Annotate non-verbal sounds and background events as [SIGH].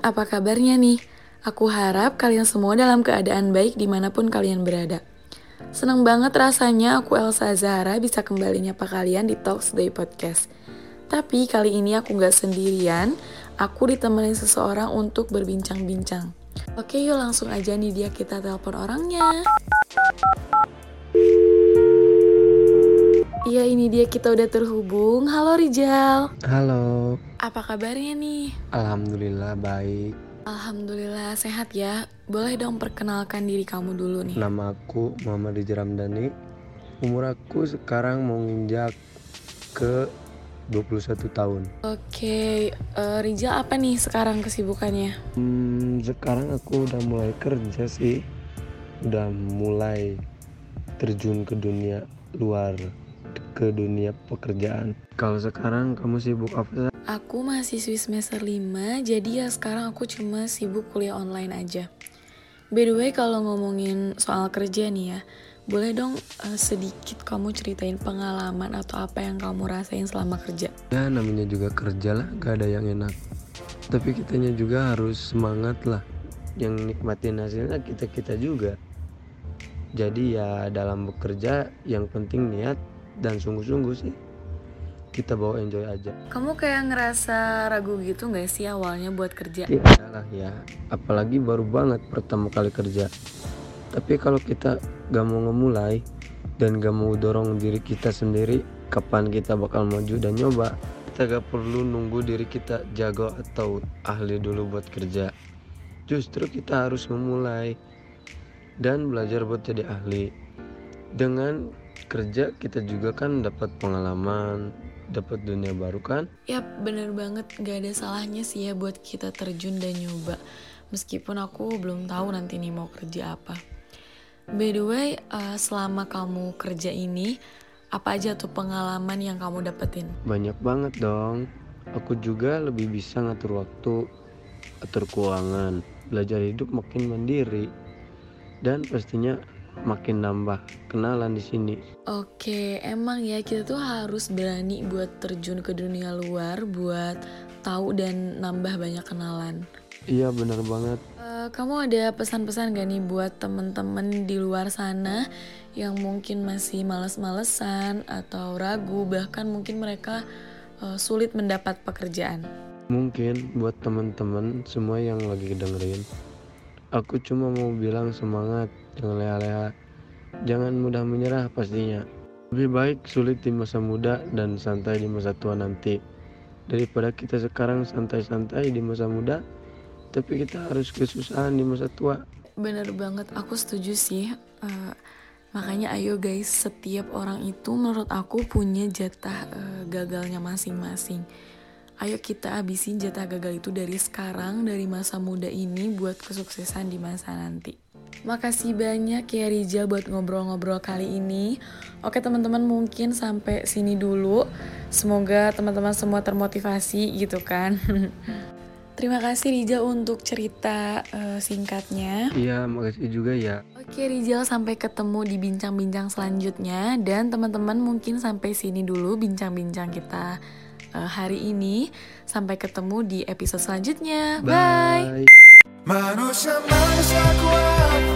apa kabarnya nih? Aku harap kalian semua dalam keadaan baik di mana pun kalian berada. Senang banget rasanya aku Elsa Zahara bisa kembali nyapa kalian di Talks Day Podcast. Tapi kali ini aku gak sendirian, aku ditemani seseorang untuk berbincang-bincang. Oke yuk langsung aja nih dia kita telepon orangnya. Iya ini dia kita udah terhubung. Halo Rijal. Halo. Apa kabarnya nih? Alhamdulillah baik. Alhamdulillah sehat ya. Boleh dong perkenalkan diri kamu dulu nih. Nama aku Muhammad Rijal Ramdhani. Umur aku sekarang mau nginjak ke 21 tahun. Oke, uh, Rijal apa nih sekarang kesibukannya? Hmm, sekarang aku udah mulai kerja sih. Udah mulai terjun ke dunia luar ke dunia pekerjaan. Kalau sekarang kamu sibuk apa? Aku masih Swiss semester 5, jadi ya sekarang aku cuma sibuk kuliah online aja. By the way, kalau ngomongin soal kerja nih ya, boleh dong uh, sedikit kamu ceritain pengalaman atau apa yang kamu rasain selama kerja? Ya namanya juga kerja lah, gak ada yang enak. Tapi kitanya juga harus semangat lah. Yang nikmatin hasilnya kita-kita juga. Jadi ya dalam bekerja yang penting niat dan sungguh-sungguh sih kita bawa enjoy aja. Kamu kayak ngerasa ragu gitu gak sih awalnya buat kerja? Iya lah ya, apalagi baru banget pertama kali kerja. Tapi kalau kita gak mau ngemulai dan gak mau dorong diri kita sendiri, kapan kita bakal maju dan nyoba? Kita gak perlu nunggu diri kita jago atau ahli dulu buat kerja. Justru kita harus memulai dan belajar buat jadi ahli. Dengan kerja kita juga kan dapat pengalaman, dapat dunia baru kan? Yap, bener banget. Gak ada salahnya sih ya buat kita terjun dan nyoba. Meskipun aku belum tahu nanti nih mau kerja apa. By the way, uh, selama kamu kerja ini, apa aja tuh pengalaman yang kamu dapetin? Banyak banget dong. Aku juga lebih bisa ngatur waktu, atur keuangan, belajar hidup makin mandiri, dan pastinya makin nambah kenalan di sini. Oke, emang ya kita tuh harus berani buat terjun ke dunia luar buat tahu dan nambah banyak kenalan. Iya bener banget. Uh, kamu ada pesan-pesan gak nih buat temen-temen di luar sana yang mungkin masih males-malesan atau ragu bahkan mungkin mereka uh, sulit mendapat pekerjaan? Mungkin buat temen-temen semua yang lagi dengerin, aku cuma mau bilang semangat jangan leha-leha. Jangan mudah menyerah pastinya. Lebih baik sulit di masa muda dan santai di masa tua nanti. Daripada kita sekarang santai-santai di masa muda tapi kita harus kesusahan di masa tua. Bener banget aku setuju sih. Uh, makanya ayo guys setiap orang itu menurut aku punya jatah uh, gagalnya masing-masing ayo kita habisin jatah gagal itu dari sekarang dari masa muda ini buat kesuksesan di masa nanti Makasih banyak ya Rijal buat ngobrol-ngobrol kali ini. Oke teman-teman mungkin sampai sini dulu. Semoga teman-teman semua termotivasi gitu kan. [LAUGHS] Terima kasih Rijal untuk cerita uh, singkatnya. Iya, makasih juga ya. Oke Rijal, sampai ketemu di bincang-bincang selanjutnya dan teman-teman mungkin sampai sini dulu bincang-bincang kita uh, hari ini. Sampai ketemu di episode selanjutnya. Bye. Bye. Manusia manusia kuat